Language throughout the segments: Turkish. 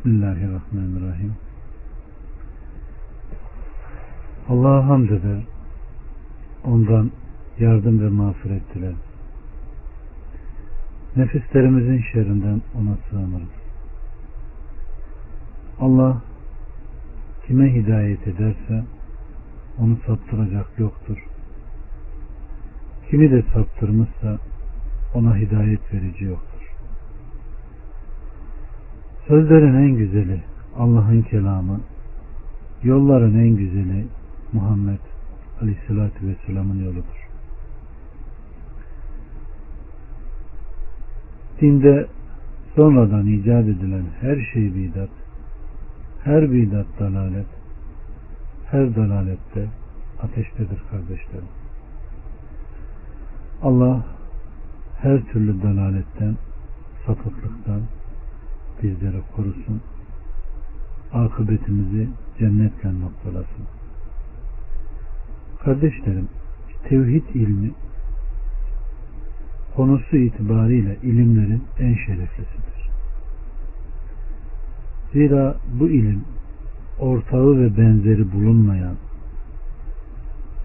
Bismillahirrahmanirrahim. Allah'a hamd eder. Ondan yardım ve mağfiret diler. Nefislerimizin şerrinden ona sığınırız. Allah kime hidayet ederse onu saptıracak yoktur. Kimi de saptırmışsa ona hidayet verici yoktur. Sözlerin en güzeli Allah'ın kelamı, yolların en güzeli Muhammed Aleyhisselatü Vesselam'ın yoludur. Dinde sonradan icat edilen her şey bidat, her bidat dalalet, her dalalette ateştedir kardeşlerim. Allah her türlü dalaletten, sapıklıktan bizleri korusun. Akıbetimizi cennetle noktalasın. Kardeşlerim, tevhid ilmi konusu itibariyle ilimlerin en şereflisidir. Zira bu ilim ortağı ve benzeri bulunmayan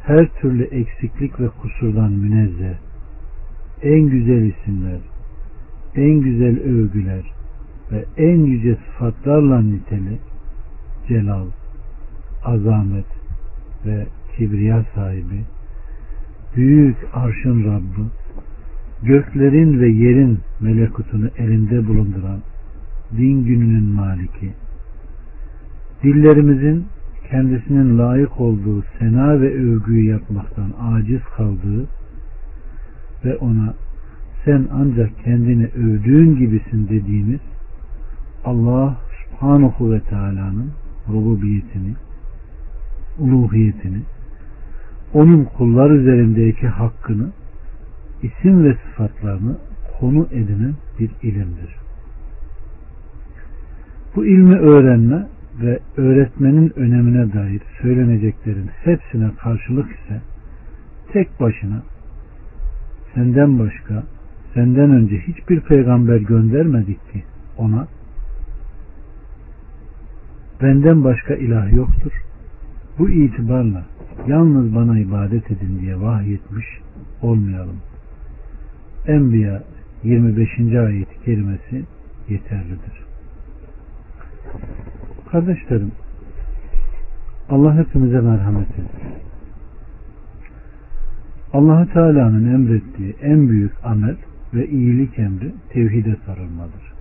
her türlü eksiklik ve kusurdan münezzeh en güzel isimler, en güzel övgüler ve en yüce sıfatlarla niteli celal, azamet ve kibriya sahibi büyük arşın Rabbi göklerin ve yerin melekutunu elinde bulunduran din gününün maliki dillerimizin kendisinin layık olduğu sena ve övgüyü yapmaktan aciz kaldığı ve ona sen ancak kendini övdüğün gibisin dediğimiz Allah subhanahu ve teala'nın rububiyetini uluhiyetini onun kullar üzerindeki hakkını isim ve sıfatlarını konu edinen bir ilimdir. Bu ilmi öğrenme ve öğretmenin önemine dair söyleneceklerin hepsine karşılık ise tek başına senden başka senden önce hiçbir peygamber göndermedik ki ona benden başka ilah yoktur. Bu itibarla yalnız bana ibadet edin diye vahyetmiş olmayalım. Enbiya 25. ayet-i kerimesi yeterlidir. Kardeşlerim Allah hepimize merhamet eder. allah Teala'nın emrettiği en büyük amel ve iyilik emri tevhide sarılmadır.